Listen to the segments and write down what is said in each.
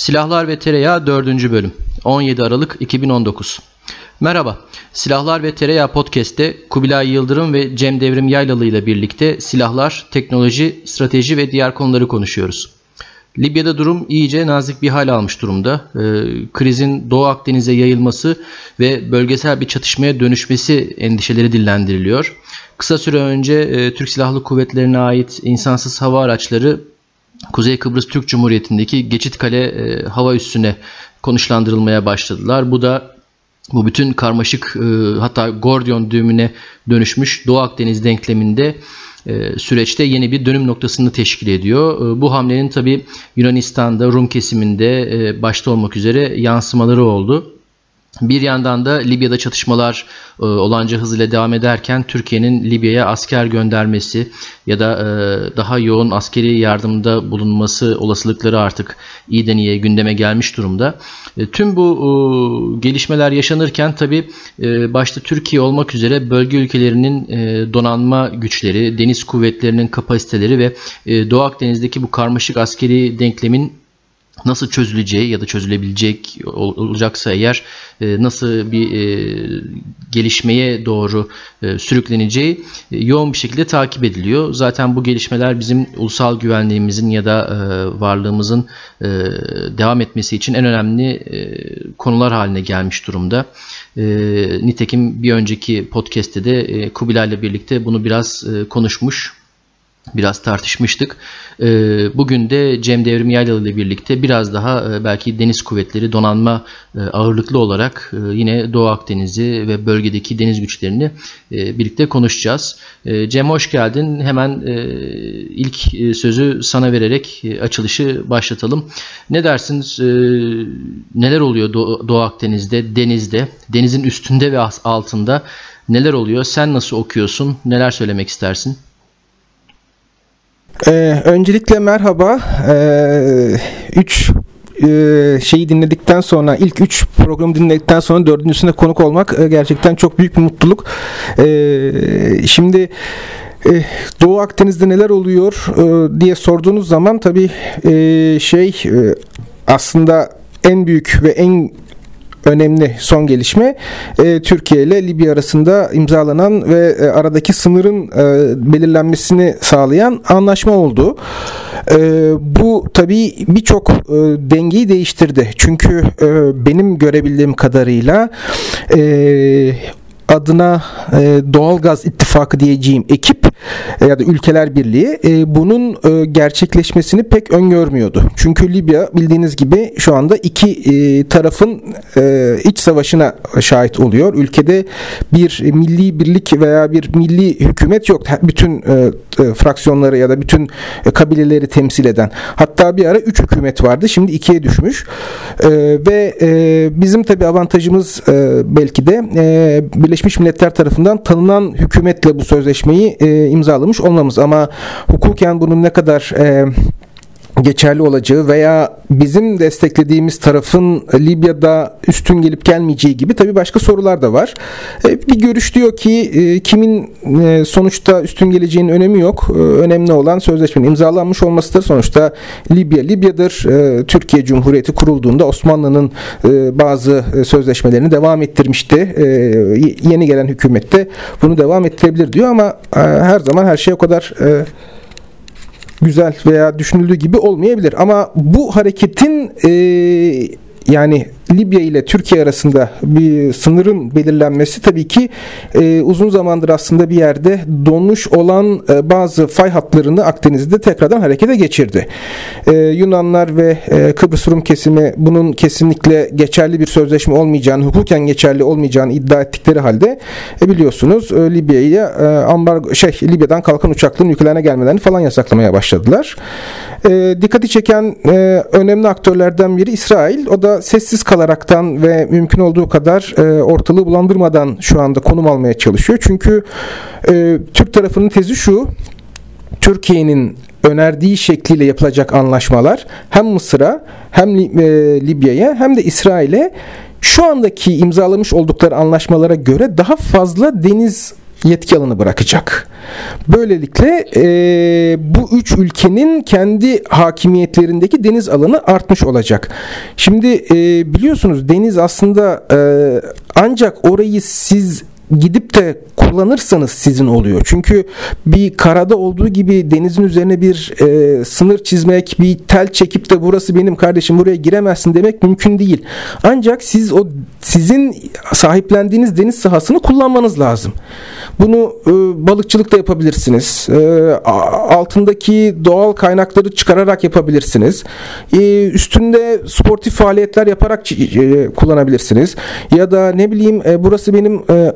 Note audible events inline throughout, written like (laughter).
Silahlar ve Tereyağı 4. Bölüm 17 Aralık 2019 Merhaba, Silahlar ve Tereyağı Podcast'te Kubilay Yıldırım ve Cem Devrim Yaylalı ile birlikte silahlar, teknoloji, strateji ve diğer konuları konuşuyoruz. Libya'da durum iyice nazik bir hal almış durumda. Ee, krizin Doğu Akdeniz'e yayılması ve bölgesel bir çatışmaya dönüşmesi endişeleri dillendiriliyor. Kısa süre önce e, Türk Silahlı Kuvvetleri'ne ait insansız hava araçları Kuzey Kıbrıs Türk Cumhuriyeti'ndeki Geçitkale e, hava üssüne konuşlandırılmaya başladılar. Bu da bu bütün karmaşık e, hatta Gordiyon düğümüne dönüşmüş Doğu Akdeniz denkleminde e, süreçte yeni bir dönüm noktasını teşkil ediyor. E, bu hamlenin tabi Yunanistan'da Rum kesiminde e, başta olmak üzere yansımaları oldu. Bir yandan da Libya'da çatışmalar e, olanca hızıyla devam ederken Türkiye'nin Libya'ya asker göndermesi ya da e, daha yoğun askeri yardımda bulunması olasılıkları artık iyiden iyiye gündeme gelmiş durumda. E, tüm bu gelişmeler yaşanırken tabi başta Türkiye olmak üzere bölge ülkelerinin donanma güçleri, deniz kuvvetlerinin kapasiteleri ve Doğu Akdeniz'deki bu karmaşık askeri denklemin nasıl çözüleceği ya da çözülebilecek olacaksa eğer e, nasıl bir e, gelişmeye doğru e, sürükleneceği yoğun bir şekilde takip ediliyor. Zaten bu gelişmeler bizim ulusal güvenliğimizin ya da varlığımızın devam etmesi için en önemli konular haline gelmiş durumda. Nitekim bir önceki podcast'te de Kubilay ile birlikte bunu biraz konuşmuş biraz tartışmıştık. Ee, bugün de Cem Devrim Yaylalı ile birlikte biraz daha e, belki deniz kuvvetleri donanma e, ağırlıklı olarak e, yine Doğu Akdeniz'i ve bölgedeki deniz güçlerini birlikte konuşacağız. Cem hoş geldin. Hemen ilk sözü sana vererek açılışı başlatalım. Ne dersin? Neler oluyor Doğu Akdeniz'de, denizde, denizin üstünde ve altında neler oluyor? Sen nasıl okuyorsun? Neler söylemek istersin? Ee, öncelikle merhaba. Ee, üç e, şeyi dinledikten sonra ilk üç programı dinledikten sonra dördüncüsüne konuk olmak e, gerçekten çok büyük bir mutluluk. E, şimdi e, Doğu Akdeniz'de neler oluyor e, diye sorduğunuz zaman tabii şey aslında en büyük ve en önemli son gelişme e, Türkiye ile Libya arasında imzalanan ve e, aradaki sınırın e, belirlenmesini sağlayan anlaşma oldu. E, bu tabii birçok e, dengeyi değiştirdi. Çünkü e, benim görebildiğim kadarıyla e, adına e, doğalgaz ittifakı diyeceğim ekip ya da ülkeler birliği e, bunun e, gerçekleşmesini pek öngörmüyordu. Çünkü Libya bildiğiniz gibi şu anda iki e, tarafın e, iç savaşına şahit oluyor. Ülkede bir milli birlik veya bir milli hükümet yok. Bütün e, e, fraksiyonları ya da bütün e, kabileleri temsil eden. Hatta bir ara üç hükümet vardı. Şimdi ikiye düşmüş. E, ve e, bizim tabi avantajımız e, belki de e, Birleşmiş Milletler tarafından tanınan hükümetle bu sözleşmeyi e, imzalamış olmamız. Ama hukuken bunun ne kadar e, geçerli olacağı veya bizim desteklediğimiz tarafın Libya'da üstün gelip gelmeyeceği gibi tabii başka sorular da var. E, bir görüş diyor ki e, kimin e, sonuçta üstün geleceğinin önemi yok. Önemli olan sözleşmenin imzalanmış olmasıdır. Sonuçta Libya Libya'dır. Türkiye Cumhuriyeti kurulduğunda Osmanlı'nın bazı sözleşmelerini devam ettirmişti. Yeni gelen hükümette bunu devam ettirebilir diyor ama her zaman her şey o kadar güzel veya düşünüldüğü gibi olmayabilir. Ama bu hareketin e, yani Libya ile Türkiye arasında bir sınırın belirlenmesi tabii ki e, uzun zamandır aslında bir yerde donmuş olan e, bazı fay hatlarını Akdeniz'de tekrardan harekete geçirdi. E, Yunanlar ve e, Kıbrıs Rum kesimi bunun kesinlikle geçerli bir sözleşme olmayacağını, hukuken geçerli olmayacağını iddia ettikleri halde e, biliyorsunuz e, Libya'ya e, ambargo şey Libya'dan kalkan uçakların ülkelerine gelmelerini falan yasaklamaya başladılar. E, dikkati çeken e, önemli aktörlerden biri İsrail. O da sessiz kalan kalaraktan ve mümkün olduğu kadar e, ortalığı bulandırmadan şu anda konum almaya çalışıyor. Çünkü e, Türk tarafının tezi şu, Türkiye'nin önerdiği şekliyle yapılacak anlaşmalar hem Mısır'a hem e, Libya'ya hem de İsrail'e şu andaki imzalamış oldukları anlaşmalara göre daha fazla deniz yetki alanı bırakacak. Böylelikle e, bu üç ülkenin kendi hakimiyetlerindeki deniz alanı artmış olacak. Şimdi e, biliyorsunuz deniz aslında e, ancak orayı siz gidip de kullanırsanız sizin oluyor. Çünkü bir karada olduğu gibi denizin üzerine bir e, sınır çizmek, bir tel çekip de burası benim kardeşim buraya giremezsin demek mümkün değil. Ancak siz o sizin sahiplendiğiniz deniz sahasını kullanmanız lazım. Bunu e, balıkçılıkta yapabilirsiniz. E, altındaki doğal kaynakları çıkararak yapabilirsiniz. E, üstünde sportif faaliyetler yaparak e, kullanabilirsiniz. Ya da ne bileyim e, burası benim e,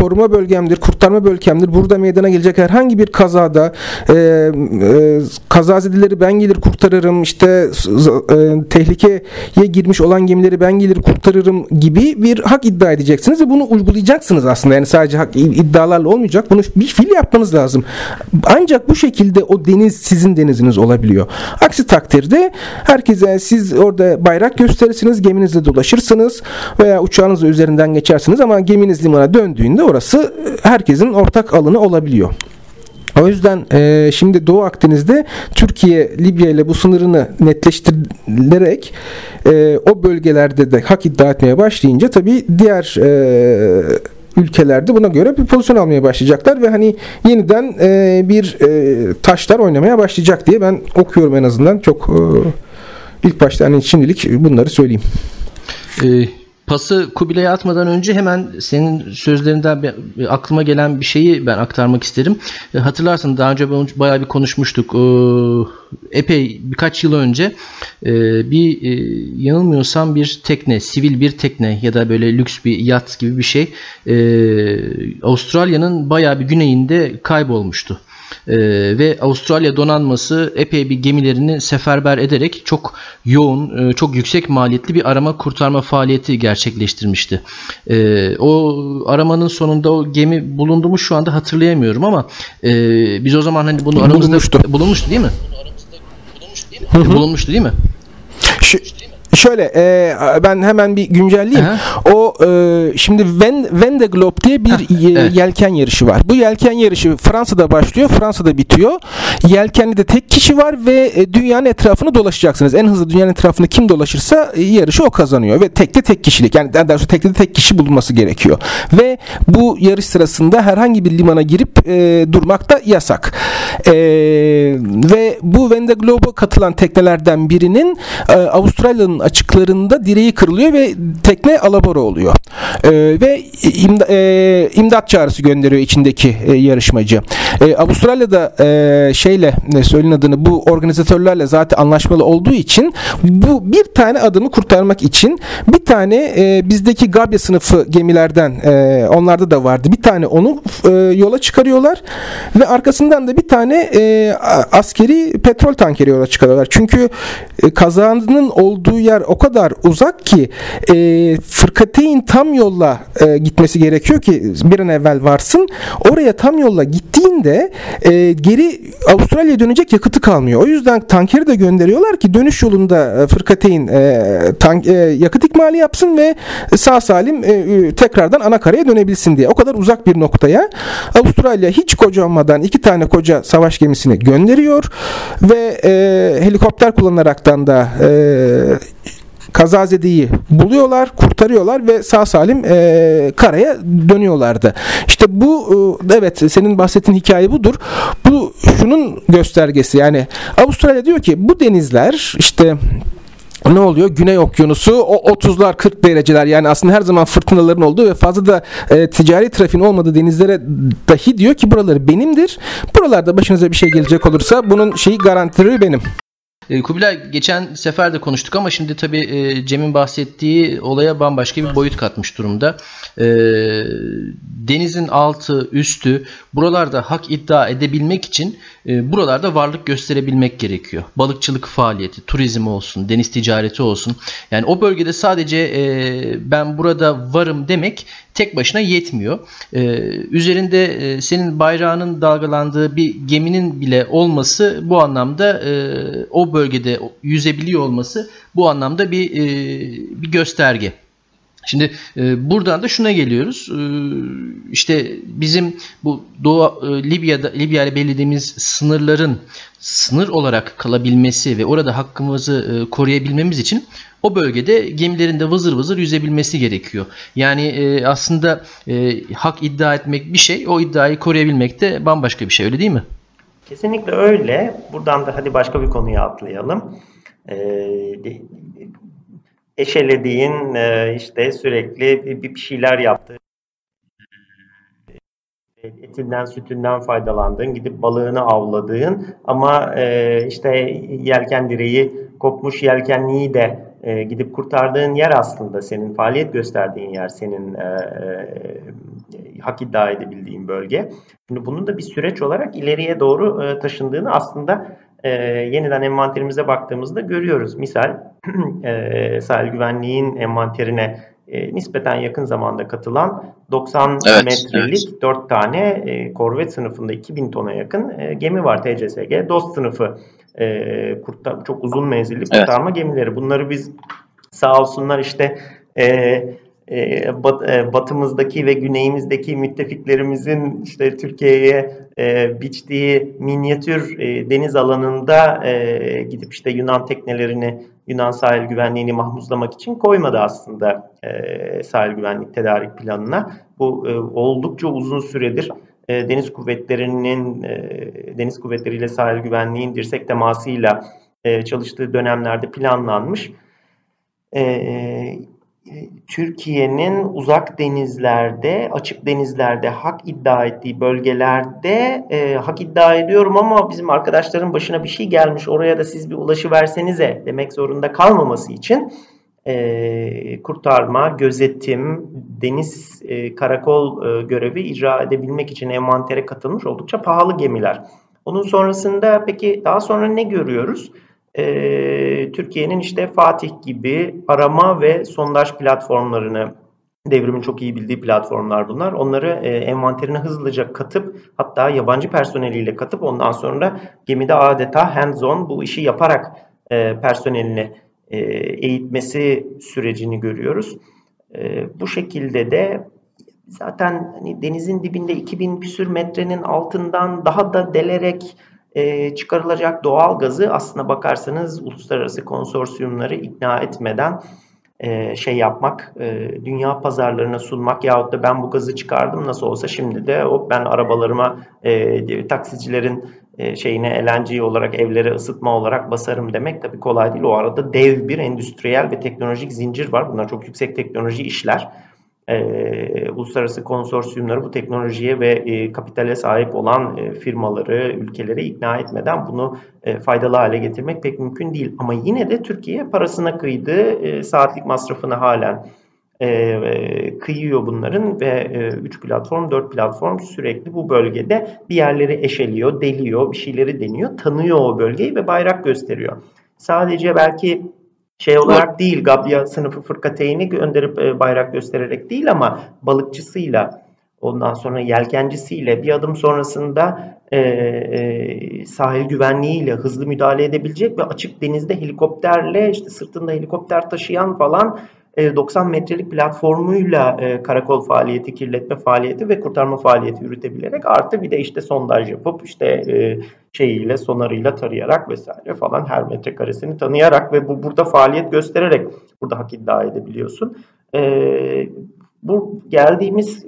koruma bölgemdir, kurtarma bölgemdir. Burada meydana gelecek herhangi bir kazada e, e, kazazedeleri ben gelir kurtarırım, işte e, tehlikeye girmiş olan gemileri ben gelir kurtarırım gibi bir hak iddia edeceksiniz ve bunu uygulayacaksınız aslında. Yani sadece hak iddialarla olmayacak. Bunu bir fiil yapmanız lazım. Ancak bu şekilde o deniz sizin deniziniz olabiliyor. Aksi takdirde herkese siz orada bayrak gösterirsiniz, geminizle dolaşırsınız veya uçağınızla üzerinden geçersiniz ama geminiz limana döndüğünde orası herkesin ortak alanı olabiliyor. O yüzden e, şimdi Doğu Akdeniz'de Türkiye Libya ile bu sınırını netleştirilerek e, o bölgelerde de hak iddia etmeye başlayınca tabii diğer e, ülkelerde buna göre bir pozisyon almaya başlayacaklar ve hani yeniden e, bir e, taşlar oynamaya başlayacak diye ben okuyorum en azından çok e, ilk başta hani şimdilik bunları söyleyeyim. Ee, pası Kubilay'a atmadan önce hemen senin sözlerinden bir, aklıma gelen bir şeyi ben aktarmak isterim. E, hatırlarsın daha önce bayağı bir konuşmuştuk. E, epey birkaç yıl önce e, bir yanılmıyorsam bir tekne, sivil bir tekne ya da böyle lüks bir yat gibi bir şey Avustralya'nın bayağı bir güneyinde kaybolmuştu. Ee, ve Avustralya donanması epey bir gemilerini seferber ederek çok yoğun, e, çok yüksek maliyetli bir arama kurtarma faaliyeti gerçekleştirmişti. Ee, o aramanın sonunda o gemi bulundu mu şu anda hatırlayamıyorum ama e, biz o zaman hani bunu aramızda bulunmuştu, bulunmuştu değil mi? bulunmuştu değil mi? Şu, Şöyle e, ben hemen bir güncelleyeyim. Aha. O e, şimdi Ven, Vendée Globe diye bir Heh, evet. yelken yarışı var. Bu yelken yarışı Fransa'da başlıyor, Fransa'da bitiyor. Yelkenli tek kişi var ve e, dünyanın etrafını dolaşacaksınız. En hızlı dünyanın etrafını kim dolaşırsa e, yarışı o kazanıyor ve tekte tek kişilik. Yani daha doğrusu tekte tek kişi bulunması gerekiyor. Ve bu yarış sırasında herhangi bir limana girip e, durmak da yasak. E, ve bu Vendée Globe'a katılan teknelerden birinin e, Avustralya'nın açıklarında direği kırılıyor ve tekne alabora oluyor. E, ve imda, e, imdat çağrısı gönderiyor içindeki e, yarışmacı. E, Avustralya'da e, şeyle ne söyleyin adını bu organizatörlerle zaten anlaşmalı olduğu için bu bir tane adamı kurtarmak için bir tane e, bizdeki Gabya sınıfı gemilerden e, onlarda da vardı. Bir tane onu e, yola çıkarıyorlar ve arkasından da bir tane e, askeri petrol tankeri yola çıkarıyorlar. Çünkü e, kazanın olduğu yer o kadar uzak ki e, fırkateyn tam yolla e, gitmesi gerekiyor ki bir an evvel varsın. Oraya tam yolla gittiğinde e, geri Avustralya'ya dönecek yakıtı kalmıyor. O yüzden tankeri de gönderiyorlar ki dönüş yolunda e, fırkateyn e, tank, e, yakıt ikmali yapsın ve sağ salim e, tekrardan ana karaya dönebilsin diye. O kadar uzak bir noktaya Avustralya hiç kocamanmadan iki tane koca savaş gemisini gönderiyor ve e, helikopter kullanaraktan da e, kazazedeyi buluyorlar, kurtarıyorlar ve sağ salim e, karaya dönüyorlardı. İşte bu e, evet senin bahsettiğin hikaye budur. Bu şunun göstergesi yani Avustralya diyor ki bu denizler işte ne oluyor? Güney Okyanusu o 30'lar 40 dereceler yani aslında her zaman fırtınaların olduğu ve fazla da e, ticari trafiğin olmadığı denizlere dahi diyor ki buraları benimdir. Buralarda başınıza bir şey gelecek olursa bunun şeyi garantörü benim. E, Kubilay geçen sefer de konuştuk ama şimdi tabii e, Cem'in bahsettiği olaya bambaşka bir boyut katmış durumda. E, denizin altı, üstü buralarda hak iddia edebilmek için buralarda varlık gösterebilmek gerekiyor. Balıkçılık faaliyeti, turizm olsun, deniz ticareti olsun. Yani o bölgede sadece ben burada varım demek tek başına yetmiyor. Üzerinde senin bayrağının dalgalandığı bir geminin bile olması bu anlamda o bölgede yüzebiliyor olması bu anlamda bir e, bir gösterge. Şimdi e, buradan da şuna geliyoruz. E, işte bizim bu Doğu e, Libya'da Libya ile belirlediğimiz sınırların sınır olarak kalabilmesi ve orada hakkımızı e, koruyabilmemiz için o bölgede gemilerin de vızır vızır yüzebilmesi gerekiyor. Yani e, aslında e, hak iddia etmek bir şey, o iddiayı koruyabilmek de bambaşka bir şey öyle değil mi? Kesinlikle öyle. Buradan da hadi başka bir konuya atlayalım. Ee, eşelediğin e, işte sürekli bir şeyler yaptığın e, etinden sütünden faydalandığın gidip balığını avladığın ama e, işte yelken direği kopmuş yelkenliği de gidip kurtardığın yer aslında senin faaliyet gösterdiğin yer senin hak iddia edebildiğin bölge. Şimdi bunun da bir süreç olarak ileriye doğru taşındığını aslında e, yeniden envanterimize baktığımızda görüyoruz. Misal (clears throat) e, sahil güvenliğin envanterine e, nispeten yakın zamanda katılan 90 evet, metrelik evet. 4 tane e, korvet sınıfında 2000 tona yakın e, gemi var TCSG. DOST sınıfı e, kurtar, çok uzun menzilli kurtarma evet. gemileri. Bunları biz sağ olsunlar işte e, e, batımızdaki ve güneyimizdeki müttefiklerimizin işte Türkiye'ye e, biçtiği minyatür e, deniz alanında gidip işte Yunan teknelerini, Yunan sahil güvenliğini mahmuzlamak için koymadı aslında sahil güvenlik tedarik planına. Bu oldukça uzun süredir deniz kuvvetlerinin, deniz kuvvetleriyle sahil güvenliğin dirsek temasıyla çalıştığı dönemlerde planlanmış. Türkiye'nin uzak denizlerde, açık denizlerde hak iddia ettiği bölgelerde e, hak iddia ediyorum ama bizim arkadaşların başına bir şey gelmiş oraya da siz bir ulaşı versenize demek zorunda kalmaması için e, kurtarma, gözetim, deniz e, karakol e, görevi icra edebilmek için envantere katılmış oldukça pahalı gemiler. Onun sonrasında peki daha sonra ne görüyoruz? E, Türkiye'nin işte Fatih gibi arama ve sondaj platformlarını devrimin çok iyi bildiği platformlar bunlar. Onları e, envanterine hızlıca katıp hatta yabancı personeliyle katıp ondan sonra gemide adeta hands-on bu işi yaparak e, personelini e, eğitmesi sürecini görüyoruz. E, bu şekilde de zaten hani denizin dibinde 2000 küsür metrenin altından daha da delerek e, çıkarılacak doğal gazı aslına bakarsanız uluslararası konsorsiyumları ikna etmeden e, şey yapmak, e, dünya pazarlarına sunmak yahut da ben bu gazı çıkardım nasıl olsa şimdi de o ben arabalarıma e, taksicilerin e, şeyine LNG olarak evlere ısıtma olarak basarım demek tabii kolay değil. O arada dev bir endüstriyel ve teknolojik zincir var. Bunlar çok yüksek teknoloji işler e, uluslararası konsorsiyumları bu teknolojiye ve e, kapitale sahip olan e, firmaları, ülkeleri ikna etmeden bunu e, faydalı hale getirmek pek mümkün değil. Ama yine de Türkiye parasına kıydı, e, saatlik masrafını halen e, kıyıyor bunların ve 3 e, platform, 4 platform sürekli bu bölgede bir yerleri eşeliyor, deliyor, bir şeyleri deniyor, tanıyor o bölgeyi ve bayrak gösteriyor. Sadece belki şey olarak değil Gabya sınıfı fırkateyni gönderip e, bayrak göstererek değil ama balıkçısıyla ondan sonra yelkencisiyle bir adım sonrasında e, e, sahil güvenliğiyle hızlı müdahale edebilecek ve açık denizde helikopterle işte sırtında helikopter taşıyan falan 90 e, metrelik platformuyla e, karakol faaliyeti, kirletme faaliyeti ve kurtarma faaliyeti yürütebilerek artı bir de işte sondaj yapıp işte e, şeyiyle sonarıyla tarayarak vesaire falan her metrekaresini tanıyarak ve bu burada faaliyet göstererek burada hak iddia edebiliyorsun. Bu geldiğimiz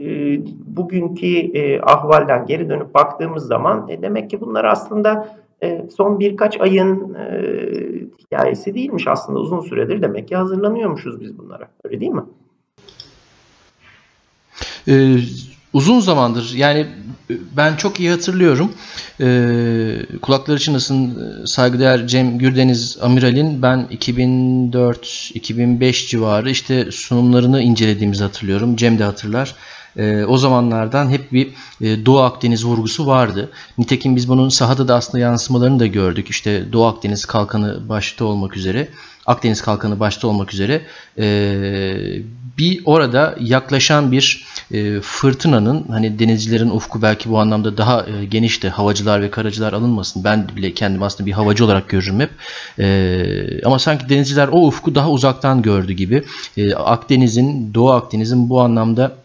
bugünkü ahvalden geri dönüp baktığımız zaman demek ki bunlar aslında son birkaç ayın hikayesi değilmiş aslında uzun süredir demek ki hazırlanıyormuşuz biz bunlara. Öyle değil mi? Ee, uzun zamandır yani ben çok iyi hatırlıyorum. Ee, kulakları çınlasın saygıdeğer Cem Gürdeniz Amiral'in ben 2004-2005 civarı işte sunumlarını incelediğimizi hatırlıyorum. Cem de hatırlar. E, o zamanlardan hep bir e, Doğu Akdeniz vurgusu vardı. Nitekim biz bunun sahada da aslında yansımalarını da gördük. İşte Doğu Akdeniz kalkanı başta olmak üzere Akdeniz Kalkanı başta olmak üzere e, bir orada yaklaşan bir e, fırtınanın hani denizcilerin ufku belki bu anlamda daha e, genişti. Havacılar ve karacılar alınmasın. Ben bile kendimi aslında bir havacı olarak görürüm hep. Ama sanki denizciler o ufku daha uzaktan gördü gibi. Akdeniz'in, Doğu Akdeniz'in bu anlamda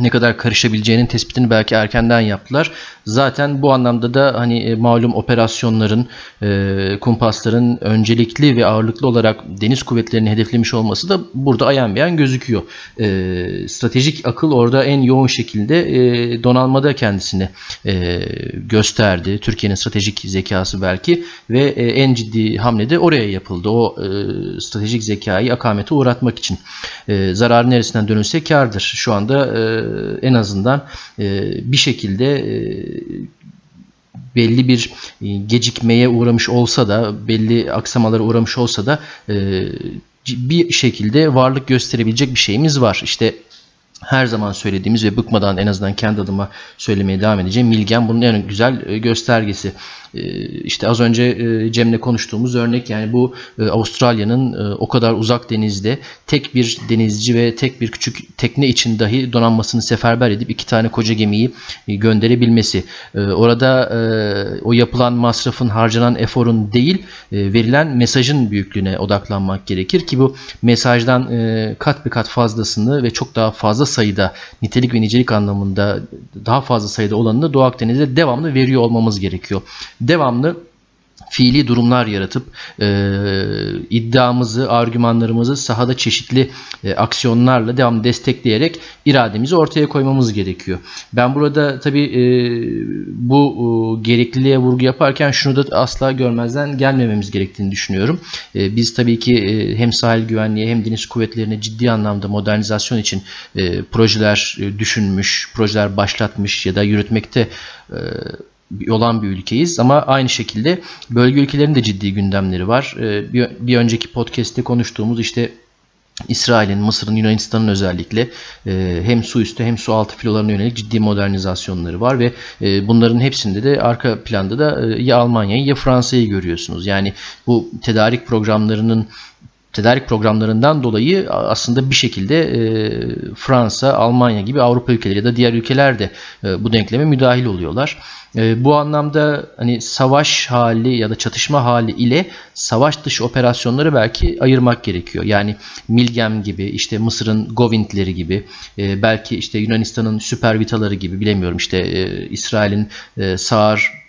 ne kadar karışabileceğinin tespitini belki erkenden yaptılar. Zaten bu anlamda da hani e, malum operasyonların, e, kumpasların öncelikli ve ağırlıklı olarak deniz kuvvetlerini hedeflemiş olması da burada ayan beyan gözüküyor. E, stratejik akıl orada en yoğun şekilde e, donanmada kendisini e, gösterdi. Türkiye'nin stratejik zekası belki ve e, en ciddi hamle de oraya yapıldı. O e, stratejik zekayı akamete uğratmak için. E, zarar neresinden dönülse kardır. Şu anda e, en azından e, bir şekilde e, belli bir e, gecikmeye uğramış olsa da belli aksamalara uğramış olsa da e, bir şekilde varlık gösterebilecek bir şeyimiz var. İşte her zaman söylediğimiz ve bıkmadan en azından kendi adıma söylemeye devam edeceğim. Milgen bunun en güzel e, göstergesi. E, işte az önce e, Cem'le konuştuğumuz örnek yani bu Avustralya'nın o kadar uzak denizde tek bir denizci ve tek bir küçük tekne için dahi donanmasını seferber edip iki tane koca gemiyi gönderebilmesi. Orada o yapılan masrafın, harcanan eforun değil verilen mesajın büyüklüğüne odaklanmak gerekir ki bu mesajdan kat bir kat fazlasını ve çok daha fazla sayıda nitelik ve nicelik anlamında daha fazla sayıda olanını Doğu Akdeniz'de devamlı veriyor olmamız gerekiyor. Devamlı fiili durumlar yaratıp e, iddiamızı, argümanlarımızı sahada çeşitli e, aksiyonlarla devam destekleyerek irademizi ortaya koymamız gerekiyor. Ben burada tabi e, bu e, gerekliliğe vurgu yaparken şunu da asla görmezden gelmememiz gerektiğini düşünüyorum. E, biz tabii ki e, hem sahil güvenliği hem deniz kuvvetlerine ciddi anlamda modernizasyon için e, projeler e, düşünmüş, projeler başlatmış ya da yürütmekte e, olan bir ülkeyiz ama aynı şekilde bölge ülkelerinin de ciddi gündemleri var. Ee, bir, önceki podcast'te konuştuğumuz işte İsrail'in, Mısır'ın, Yunanistan'ın özellikle e, hem su üstü hem su altı filolarına yönelik ciddi modernizasyonları var ve e, bunların hepsinde de arka planda da e, ya Almanya'yı ya Fransa'yı görüyorsunuz. Yani bu tedarik programlarının tedarik programlarından dolayı aslında bir şekilde e, Fransa, Almanya gibi Avrupa ülkeleri ya da diğer ülkeler de e, bu denkleme müdahil oluyorlar. E, bu anlamda hani savaş hali ya da çatışma hali ile savaş dışı operasyonları belki ayırmak gerekiyor. Yani Milgem gibi, işte Mısır'ın Govind'leri gibi, e, belki işte Yunanistan'ın Süper Vitaları gibi bilemiyorum işte e, İsrail'in e, Sağır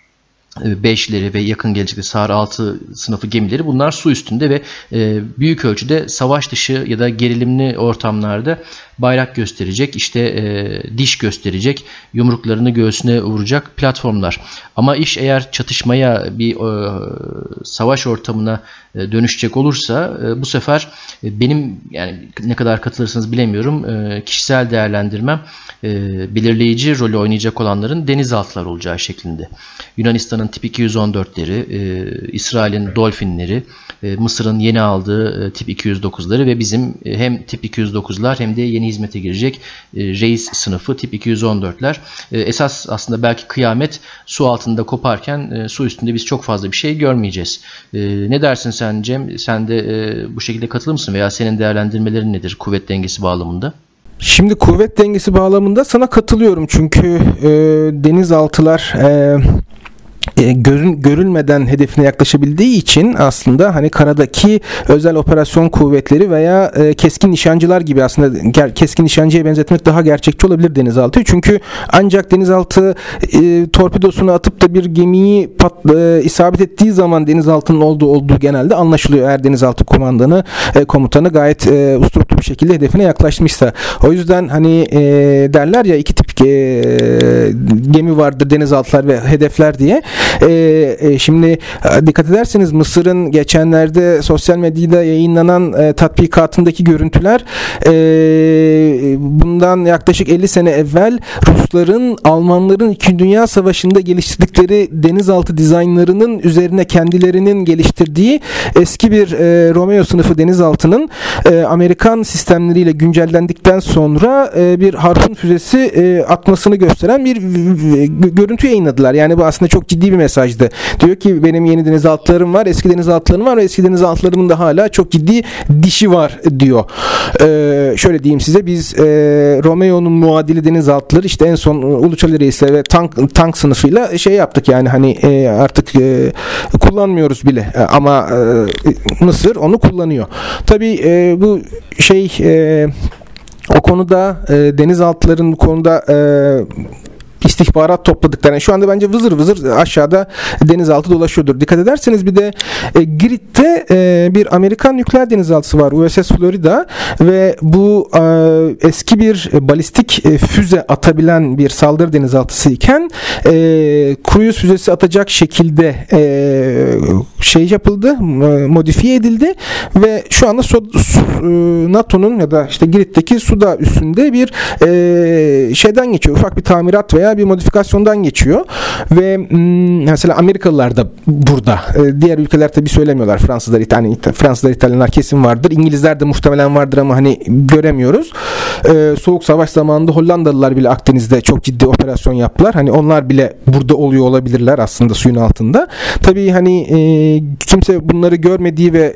5'leri ve yakın gelecekte SAR 6 sınıfı gemileri bunlar su üstünde ve e, büyük ölçüde savaş dışı ya da gerilimli ortamlarda bayrak gösterecek, işte e, diş gösterecek, yumruklarını göğsüne vuracak platformlar. Ama iş eğer çatışmaya bir e, savaş ortamına e, dönüşecek olursa e, bu sefer e, benim yani ne kadar katılırsınız bilemiyorum e, kişisel değerlendirmem e, belirleyici rolü oynayacak olanların denizaltılar olacağı şeklinde. Yunanistan'ın tip 214'leri, e, İsrail'in Dolphin'leri, e, Mısır'ın yeni aldığı e, tip 209'ları ve bizim e, hem tip 209'lar hem de yeni hizmete girecek e, reis sınıfı tip 214'ler. E, esas aslında belki kıyamet su altında koparken e, su üstünde biz çok fazla bir şey görmeyeceğiz. E, ne dersin sen Cem? Sen de e, bu şekilde katılır mısın veya senin değerlendirmelerin nedir kuvvet dengesi bağlamında? Şimdi kuvvet dengesi bağlamında sana katılıyorum çünkü e, denizaltılar e, görün, görülmeden hedefine yaklaşabildiği için aslında hani karadaki özel operasyon kuvvetleri veya e, keskin nişancılar gibi aslında ger, keskin nişancıya benzetmek daha gerçekçi olabilir denizaltı. Çünkü ancak denizaltı e, torpidosunu atıp da bir gemiyi pat, e, isabet ettiği zaman denizaltının olduğu olduğu genelde anlaşılıyor. Eğer denizaltı kumandanı e, komutanı gayet e, usturuplu bir şekilde hedefine yaklaşmışsa. O yüzden hani e, derler ya iki tip e, gemi vardır denizaltılar ve hedefler diye. E, e, şimdi e, dikkat ederseniz Mısır'ın geçenlerde sosyal medyada yayınlanan e, tatbikatındaki görüntüler e, bundan yaklaşık 50 sene evvel Rusların Almanların 2. Dünya Savaşı'nda geliştirdikleri denizaltı dizaynlarının üzerine kendilerinin geliştirdiği eski bir e, Romeo sınıfı denizaltının e, Amerikan sistemleriyle güncellendikten sonra e, bir harpun füzesi e, atmasını gösteren bir v- görüntü yayınladılar. Yani bu aslında çok ciddi bir mesajdı. Diyor ki benim yeni denizaltılarım var, eski denizaltılarım var ve eski denizaltılarımın da hala çok ciddi dişi var diyor. E, şöyle diyeyim size biz e, Romeo'nun muadili denizaltıları işte en son Uluçali Reis'le ve tank, tank sınıfıyla şey yaptık yani hani e, artık e, kullanmıyoruz bile E, ama e, Mısır onu kullanıyor. Tabii e, bu şey e, o konuda e, denizaltıların konuda e, istihbarat topladıklarını şu anda bence vızır vızır aşağıda denizaltı dolaşıyordur. Dikkat ederseniz bir de e, Girit'te e, bir Amerikan nükleer denizaltısı var USS Florida ve bu e, eski bir balistik e, füze atabilen bir saldırı denizaltısı iken e, cruise füzesi atacak şekilde e, şey yapıldı, e, modifiye edildi ve şu anda so- su- e, NATO'nun ya da işte Girit'teki suda üstünde bir e, şeyden geçiyor. Ufak bir tamirat veya bir modifikasyondan geçiyor ve mm, mesela Amerikalılar da burada. E, diğer ülkeler tabii söylemiyorlar. Fransızlar, İtalyan, Fransızlar, İtalyanlar kesin vardır. İngilizler de muhtemelen vardır ama hani göremiyoruz. E, Soğuk Savaş zamanında Hollandalılar bile Akdeniz'de çok ciddi operasyon yaptılar. Hani onlar bile burada oluyor olabilirler aslında suyun altında. Tabii hani e, kimse bunları görmediği ve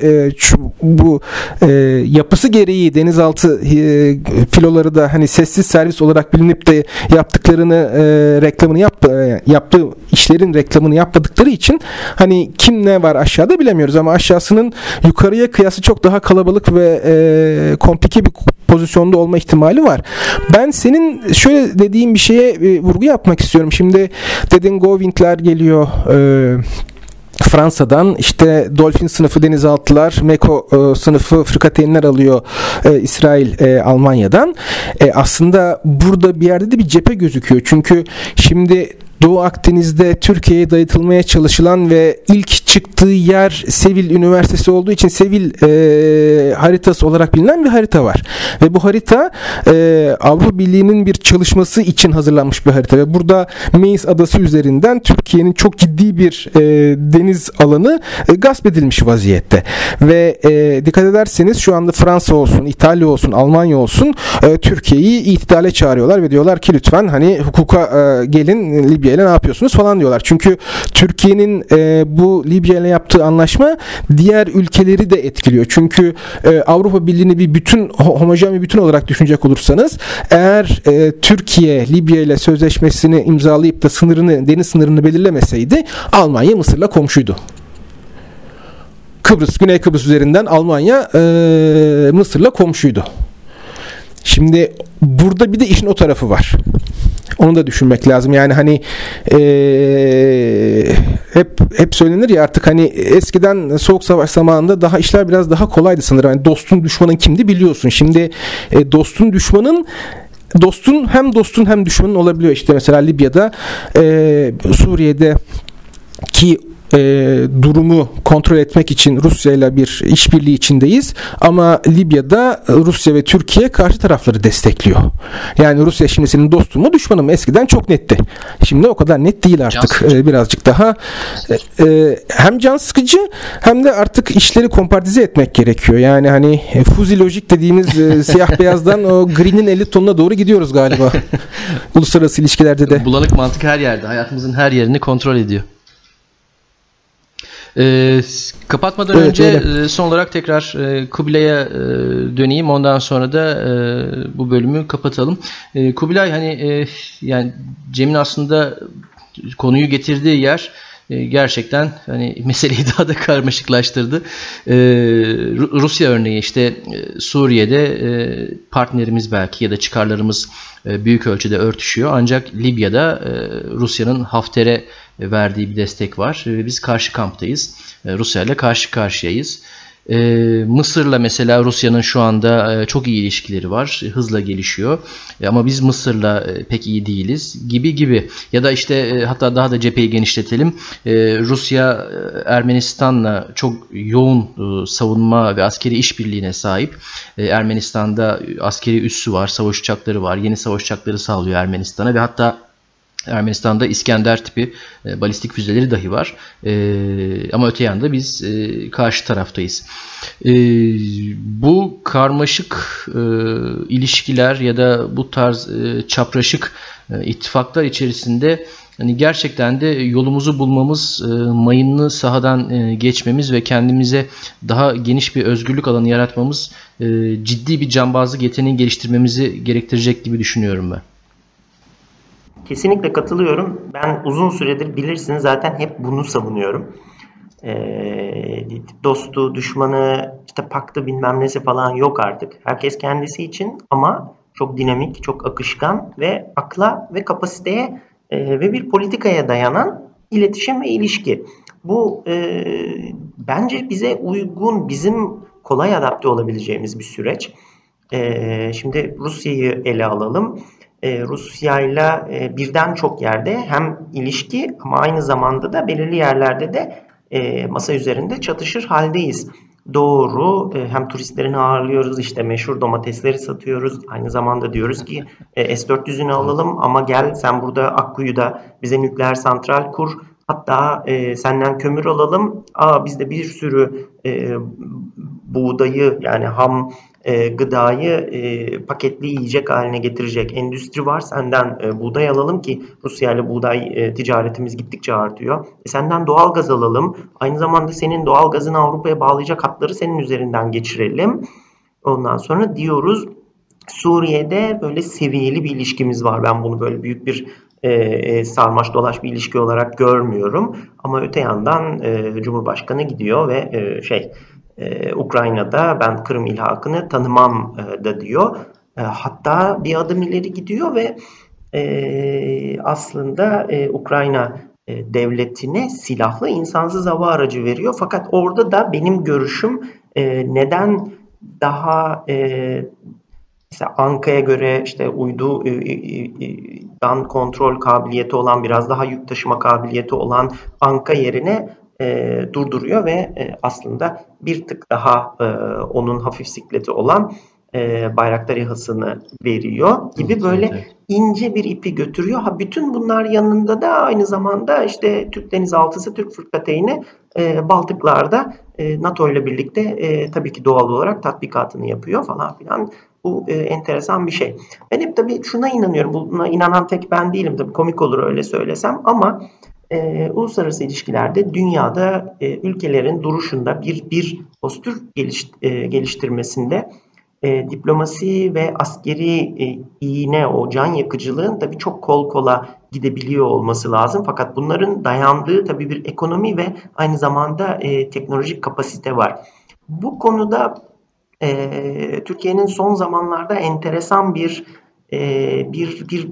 bu e, yapısı gereği denizaltı e, filoları da hani sessiz servis olarak bilinip de yaptıklarını e, reklamını yap, e, yaptığı işlerin reklamını yapmadıkları için hani kim ne var aşağıda bilemiyoruz ama aşağısının yukarıya kıyası çok daha kalabalık ve e, komplike bir pozisyonda olma ihtimali var. Ben senin şöyle dediğin bir şeye e, vurgu yapmak istiyorum. Şimdi dedin Govind'ler geliyor. E, Fransa'dan işte Dolphin sınıfı denizaltılar, Meko e, sınıfı frikateynler alıyor e, İsrail e, Almanya'dan. E, aslında burada bir yerde de bir cephe gözüküyor. Çünkü şimdi Doğu Akdeniz'de Türkiye'ye dayatılmaya çalışılan ve ilk çıktığı yer Sevil Üniversitesi olduğu için Sevil e, haritası olarak bilinen bir harita var. Ve bu harita e, Avrupa Birliği'nin bir çalışması için hazırlanmış bir harita. Ve burada Meis Adası üzerinden Türkiye'nin çok ciddi bir e, deniz alanı e, gasp edilmiş vaziyette. Ve e, dikkat ederseniz şu anda Fransa olsun, İtalya olsun, Almanya olsun e, Türkiye'yi itidale çağırıyorlar ve diyorlar ki lütfen hani hukuka e, gelin Libya ile ne yapıyorsunuz falan diyorlar. Çünkü Türkiye'nin e, bu Libya ile yaptığı anlaşma diğer ülkeleri de etkiliyor. Çünkü e, Avrupa Birliği'ni bir bütün ho- homojen bir bütün olarak düşünecek olursanız eğer e, Türkiye Libya ile sözleşmesini imzalayıp da sınırını deniz sınırını belirlemeseydi Almanya Mısır'la komşuydu. Kıbrıs, Güney Kıbrıs üzerinden Almanya e, Mısır'la komşuydu. Şimdi burada bir de işin o tarafı var. Onu da düşünmek lazım. Yani hani eee, hep hep söylenir ya artık hani eskiden soğuk savaş zamanında daha işler biraz daha kolaydı sanırım. Yani dostun düşmanın kimdi biliyorsun. Şimdi e, dostun düşmanın dostun hem dostun hem düşmanın olabiliyor. İşte mesela Libya'da e, Suriye'de ki e, durumu kontrol etmek için Rusya ile bir işbirliği içindeyiz. Ama Libya'da Rusya ve Türkiye karşı tarafları destekliyor. Yani Rusya şimdi senin dostun mu düşmanın mı? Eskiden çok netti. Şimdi o kadar net değil artık. E, birazcık daha e, e, hem can sıkıcı hem de artık işleri kompartize etmek gerekiyor. Yani hani e, fuzi lojik dediğimiz e, (laughs) siyah beyazdan o green'in 50 tonuna doğru gidiyoruz galiba. (laughs) Uluslararası ilişkilerde de. Bulanık mantık her yerde. Hayatımızın her yerini kontrol ediyor. Ee, s- kapatmadan Evet, önce öyle. e, son olarak tekrar e, Kubilay'a e, döneyim. Ondan sonra da e, bu bölümü kapatalım. E, Kubilay hani e, yani Cem'in aslında konuyu getirdiği yer e, gerçekten hani (laughs) meseleyi daha da karmaşıklaştırdı. E, Ru- Rusya örneği işte e, Suriye'de e, partnerimiz belki ya da çıkarlarımız e, büyük ölçüde örtüşüyor. Ancak Libya'da e, Rusya'nın Hafter'e verdiği bir destek var. E, Biz karşı kamptayız. E, Rusya ile karşı karşıyayız. E, Mısır'la mesela Rusya'nın şu anda e, çok iyi ilişkileri var. Hızla gelişiyor. E, ama biz Mısır'la e, pek iyi değiliz gibi gibi. Ya da işte e, hatta daha da cepheyi genişletelim. E, Rusya e, Ermenistan'la çok yoğun e, savunma ve askeri işbirliğine sahip. E, Ermenistan'da askeri üssü var, savaş uçakları var. Yeni savaş uçakları sağlıyor Ermenistan'a ve hatta Ermenistan'da İskender tipi e, balistik füzeleri dahi var. E, ama öte yanda biz e, karşı taraftayız. E, bu karmaşık e, ilişkiler ya da bu tarz e, çapraşık e, ittifaklar içerisinde hani gerçekten de yolumuzu bulmamız, e, mayınlı sahadan e, geçmemiz ve kendimize daha geniş bir özgürlük alanı yaratmamız e, ciddi bir cambazlık yeteneği geliştirmemizi gerektirecek gibi düşünüyorum ben. Kesinlikle katılıyorum. Ben uzun süredir bilirsiniz zaten hep bunu savunuyorum. Ee, dostu, düşmanı, işte paktı bilmem nesi falan yok artık. Herkes kendisi için ama çok dinamik, çok akışkan ve akla ve kapasiteye e, ve bir politikaya dayanan iletişim ve ilişki. Bu e, bence bize uygun, bizim kolay adapte olabileceğimiz bir süreç. E, şimdi Rusya'yı ele alalım e, Rusya ile birden çok yerde hem ilişki ama aynı zamanda da belirli yerlerde de e, masa üzerinde çatışır haldeyiz. Doğru e, hem turistlerini ağırlıyoruz işte meşhur domatesleri satıyoruz. Aynı zamanda diyoruz ki e, S-400'ünü alalım ama gel sen burada Akkuyu'da bize nükleer santral kur. Hatta e, senden kömür alalım. Aa bizde bir sürü e, buğdayı yani ham e, gıdayı e, paketli yiyecek haline getirecek endüstri var. Senden e, buğday alalım ki Rusya ile buğday e, ticaretimiz gittikçe artıyor. E, senden doğal gaz alalım. Aynı zamanda senin doğal gazını Avrupa'ya bağlayacak hatları senin üzerinden geçirelim. Ondan sonra diyoruz Suriye'de böyle seviyeli bir ilişkimiz var. Ben bunu böyle büyük bir e, e, sarmaş dolaş bir ilişki olarak görmüyorum. Ama öte yandan e, Cumhurbaşkanı gidiyor ve e, şey e, Ukrayna'da ben Kırım ilhakını tanımam e, da diyor. E, hatta bir adım ileri gidiyor ve e, aslında e, Ukrayna e, devletine silahlı insansız hava aracı veriyor. Fakat orada da benim görüşüm e, neden daha e, mesela Anka'ya göre işte uydu e, e, e, kontrol kabiliyeti olan biraz daha yük taşıma kabiliyeti olan Anka yerine e, durduruyor ve e, aslında bir tık daha e, onun hafif sikleti olan e, Bayraktar İHA'sını veriyor gibi böyle ince bir ipi götürüyor. Ha bütün bunlar yanında da aynı zamanda işte Türk Denizaltısı, Türk Fırkateyni e, Baltıklar'da e, NATO ile birlikte e, tabii ki doğal olarak tatbikatını yapıyor falan filan. Bu e, enteresan bir şey. Ben hep tabii şuna inanıyorum. Buna inanan tek ben değilim. Tabii komik olur öyle söylesem ama e, uluslararası ilişkilerde dünyada e, ülkelerin duruşunda bir bir postür geliş, e, geliştirmesinde e, diplomasi ve askeri e, iğne o can yakıcılığın tabii çok kol kola gidebiliyor olması lazım. Fakat bunların dayandığı tabii bir ekonomi ve aynı zamanda e, teknolojik kapasite var. Bu konuda e, Türkiye'nin son zamanlarda enteresan bir e, bir, bir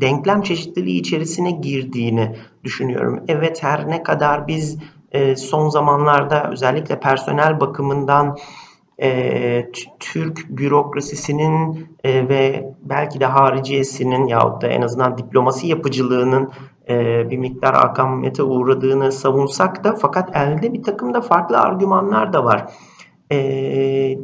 denklem çeşitliliği içerisine girdiğini düşünüyorum. Evet her ne kadar biz e, son zamanlarda özellikle personel bakımından e, Türk bürokrasisinin e, ve belki de hariciyesinin yahut da en azından diplomasi yapıcılığının e, bir miktar akamete uğradığını savunsak da fakat elde bir takım da farklı argümanlar da var. E,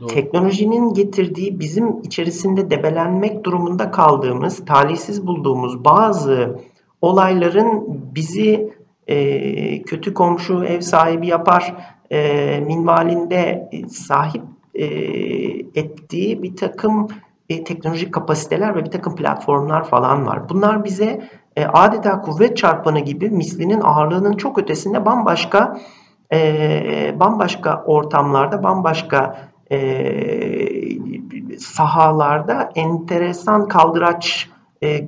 Doğru. Teknolojinin getirdiği bizim içerisinde debelenmek durumunda kaldığımız, talihsiz bulduğumuz bazı olayların bizi e, kötü komşu, ev sahibi yapar e, minvalinde sahip e, ettiği bir takım e, teknolojik kapasiteler ve bir takım platformlar falan var. Bunlar bize e, adeta kuvvet çarpanı gibi mislinin ağırlığının çok ötesinde bambaşka e, bambaşka ortamlarda, bambaşka e, sahalarda enteresan kaldıraç e, e,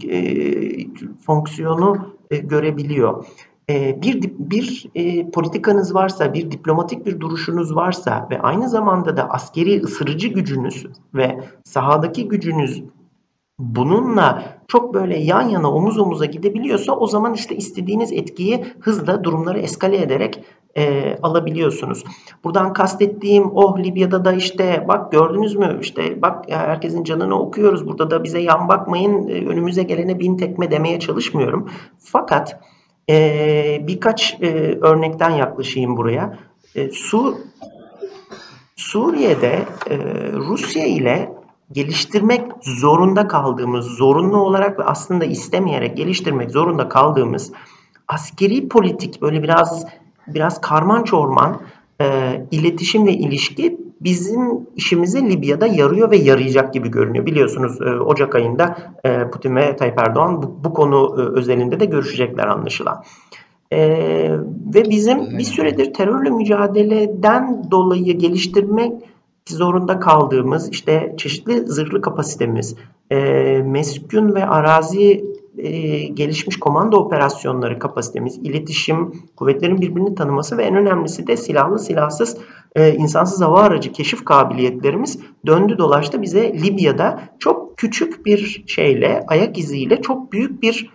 fonksiyonu e, görebiliyor. E, bir bir e, politikanız varsa, bir diplomatik bir duruşunuz varsa ve aynı zamanda da askeri ısırıcı gücünüz ve sahadaki gücünüz bununla çok böyle yan yana omuz omuza gidebiliyorsa o zaman işte istediğiniz etkiyi hızla durumları eskale ederek e, alabiliyorsunuz. Buradan kastettiğim oh Libya'da da işte bak gördünüz mü işte bak ya herkesin canını okuyoruz burada da bize yan bakmayın e, önümüze gelene bin tekme demeye çalışmıyorum. Fakat e, birkaç e, örnekten yaklaşayım buraya. E, Sur Suriye'de e, Rusya ile geliştirmek zorunda kaldığımız, zorunlu olarak ve aslında istemeyerek geliştirmek zorunda kaldığımız askeri politik böyle biraz biraz karman çorman e, iletişim ve ilişki bizim işimize Libya'da yarıyor ve yarayacak gibi görünüyor. Biliyorsunuz e, Ocak ayında e, Putin ve Tayyip Erdoğan bu, bu konu e, özelinde de görüşecekler anlaşılan. Ee, ve bizim bir süredir terörle mücadeleden dolayı geliştirmek zorunda kaldığımız işte çeşitli zırhlı kapasitemiz, e, meskun ve arazi e, gelişmiş komando operasyonları kapasitemiz, iletişim, kuvvetlerin birbirini tanıması ve en önemlisi de silahlı silahsız e, insansız hava aracı keşif kabiliyetlerimiz döndü dolaştı bize Libya'da çok küçük bir şeyle, ayak iziyle çok büyük bir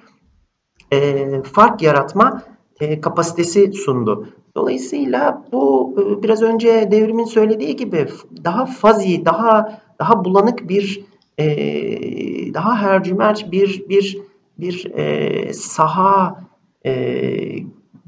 e, fark yaratma e, kapasitesi sundu. Dolayısıyla bu e, biraz önce devrimin söylediği gibi daha fazi, daha daha bulanık bir e, daha hercümerç bir bir bir e, saha e,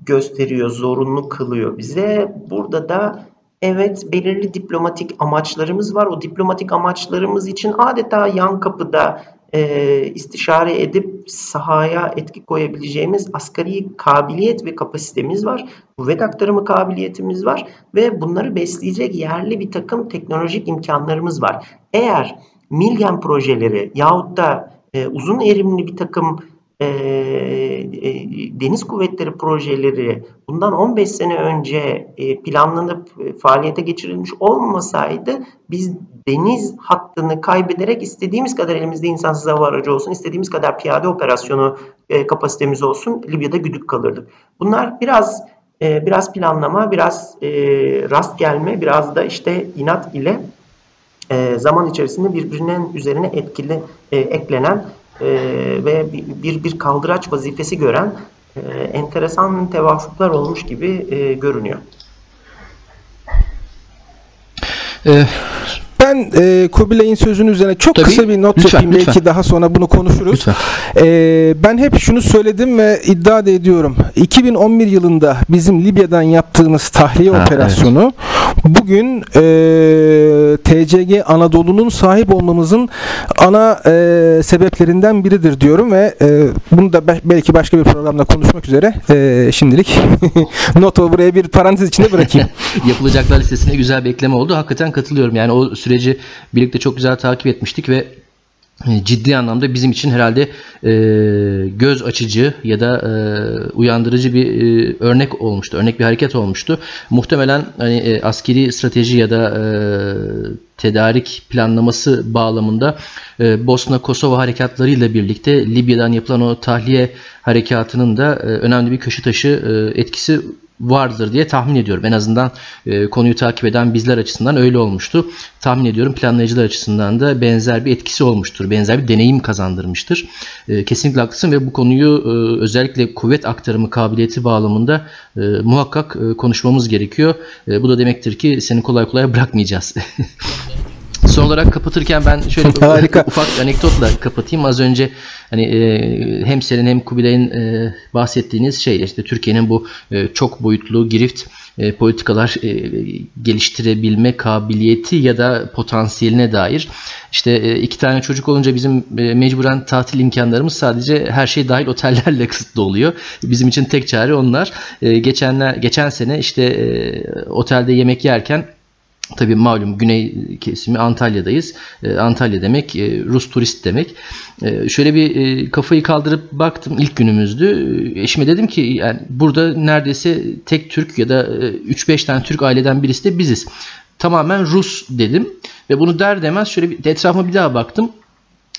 gösteriyor, zorunlu kılıyor bize. Burada da evet belirli diplomatik amaçlarımız var. O diplomatik amaçlarımız için adeta yan kapıda e, istişare edip sahaya etki koyabileceğimiz asgari kabiliyet ve kapasitemiz var. Kuvvet aktarımı kabiliyetimiz var ve bunları besleyecek yerli bir takım teknolojik imkanlarımız var. Eğer Milgen projeleri yahut da e, uzun erimli bir takım e, e, deniz kuvvetleri projeleri bundan 15 sene önce e, planlanıp e, faaliyete geçirilmiş olmasaydı biz deniz hattını kaybederek istediğimiz kadar elimizde insansız hava aracı olsun, istediğimiz kadar piyade operasyonu e, kapasitemiz olsun Libya'da güdük kalırdık. Bunlar biraz e, biraz planlama, biraz e, rast gelme, biraz da işte inat ile e, zaman içerisinde birbirinin üzerine etkili e, eklenen e, ve bir bir kaldıraç vazifesi gören e, enteresan tevafuklar olmuş gibi e, görünüyor. Ee, ben e, Kubilay'ın sözünün üzerine çok Tabii, kısa bir not lütfen, yapayım. lütfen. Belki daha sonra bunu konuşuruz. Ee, ben hep şunu söyledim ve iddia da ediyorum. 2011 yılında bizim Libya'dan yaptığımız tahliye Ha, operasyonu bugün e, TCG Anadolu'nun sahip olmamızın ana e, sebeplerinden biridir diyorum ve e, bunu da be- belki başka bir programda konuşmak üzere e, şimdilik (laughs) notu buraya bir parantez içinde bırakayım. (laughs) Yapılacaklar listesine güzel bir ekleme oldu. Hakikaten katılıyorum. Yani o süreci birlikte çok güzel takip etmiştik ve e, ciddi anlamda bizim için herhalde e, göz açıcı ya da e, uyandırıcı bir e, örnek olmuştu. Örnek bir hareket olmuştu. Muhtemelen hani e, askeri strateji ya da e, tedarik planlaması bağlamında e, Bosna Kosova harekatlarıyla birlikte Libya'dan yapılan o tahliye harekatının da e, önemli bir köşe taşı e, etkisi vardır diye tahmin ediyorum. En azından e, konuyu takip eden bizler açısından öyle olmuştu. Tahmin ediyorum planlayıcılar açısından da benzer bir etkisi olmuştur. Benzer bir deneyim kazandırmıştır. E, kesinlikle haklısın ve bu konuyu e, özellikle kuvvet aktarımı kabiliyeti bağlamında e, muhakkak e, konuşmamız gerekiyor. E, bu da demektir ki seni kolay kolay bırakmayacağız. (laughs) Son olarak kapatırken ben şöyle (laughs) Harika. ufak bir anekdotla kapatayım. Az önce hani e, hem senin hem Kubilay'ın e, bahsettiğiniz şey işte Türkiye'nin bu e, çok boyutlu girift e, politikalar e, geliştirebilme kabiliyeti ya da potansiyeline dair. İşte e, iki tane çocuk olunca bizim e, mecburen tatil imkanlarımız sadece her şey dahil otellerle (laughs) kısıtlı oluyor. Bizim için tek çare onlar. E, geçenler geçen sene işte e, otelde yemek yerken Tabii malum güney kesimi Antalya'dayız. Ee, Antalya demek e, Rus turist demek. Ee, şöyle bir e, kafayı kaldırıp baktım ilk günümüzdü. Eşime dedim ki yani burada neredeyse tek Türk ya da e, 3-5 tane Türk aileden birisi de biziz. Tamamen Rus dedim ve bunu der demez şöyle bir etrafıma bir daha baktım.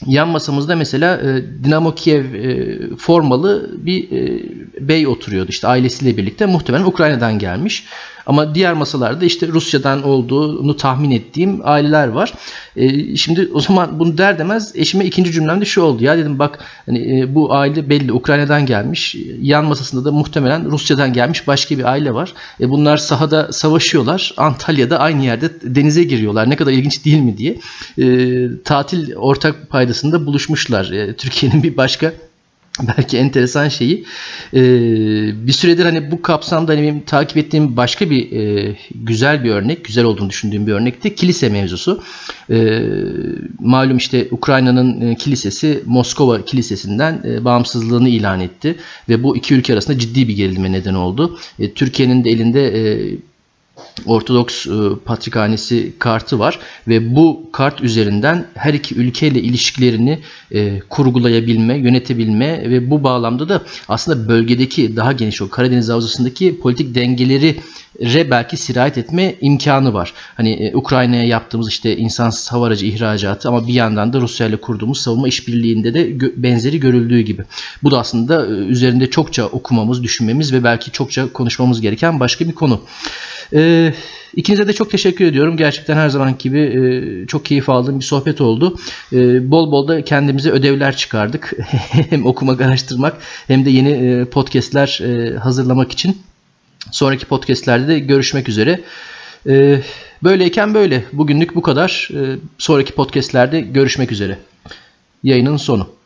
Yan masamızda mesela e, Dinamo Kiev e, formalı bir e, bey oturuyordu işte ailesiyle birlikte muhtemelen Ukrayna'dan gelmiş. Ama diğer masalarda işte Rusya'dan olduğunu tahmin ettiğim aileler var. E, şimdi o zaman bunu der demez eşime ikinci cümlemde şu oldu. Ya dedim bak hani e, bu aile belli Ukrayna'dan gelmiş. Yan masasında da muhtemelen Rusya'dan gelmiş başka bir aile var. E, bunlar sahada savaşıyorlar. Antalya'da aynı yerde denize giriyorlar. Ne kadar ilginç değil mi diye. E, tatil ortak paydasında buluşmuşlar. E, Türkiye'nin bir başka belki enteresan şeyi e, bir süredir hani bu kapsamda hani benim takip ettiğim başka bir e, güzel bir örnek, güzel olduğunu düşündüğüm bir örnekti kilise mevzusu. E, malum işte Ukrayna'nın kilisesi Moskova kilisesinden e, bağımsızlığını ilan etti ve bu iki ülke arasında ciddi bir gerilime neden oldu. E, Türkiye'nin de elinde e, Ortodoks e, Patrikhanesi kartı var ve bu kart üzerinden her iki ülkeyle ilişkilerini e, kurgulayabilme, yönetebilme ve bu bağlamda da aslında bölgedeki daha geniş o Karadeniz Havzası'ndaki politik dengeleri re belki sirayet etme imkanı var. Hani e, Ukrayna'ya yaptığımız işte insansız hava aracı ihracatı ama bir yandan da Rusya ile kurduğumuz savunma işbirliğinde de benzeri görüldüğü gibi. Bu da aslında üzerinde çokça okumamız, düşünmemiz ve belki çokça konuşmamız gereken başka bir konu. Ee, ikinize de çok teşekkür ediyorum. Gerçekten her zaman gibi e, çok keyif aldığım bir sohbet oldu. E, bol bol da kendimize ödevler çıkardık. (laughs) hem okumak, araştırmak hem de yeni e, podcastler e, hazırlamak için. Sonraki podcastlerde de görüşmek üzere. E, böyleyken böyle. Bugünlük bu kadar. E, sonraki podcastlerde görüşmek üzere. Yayının sonu.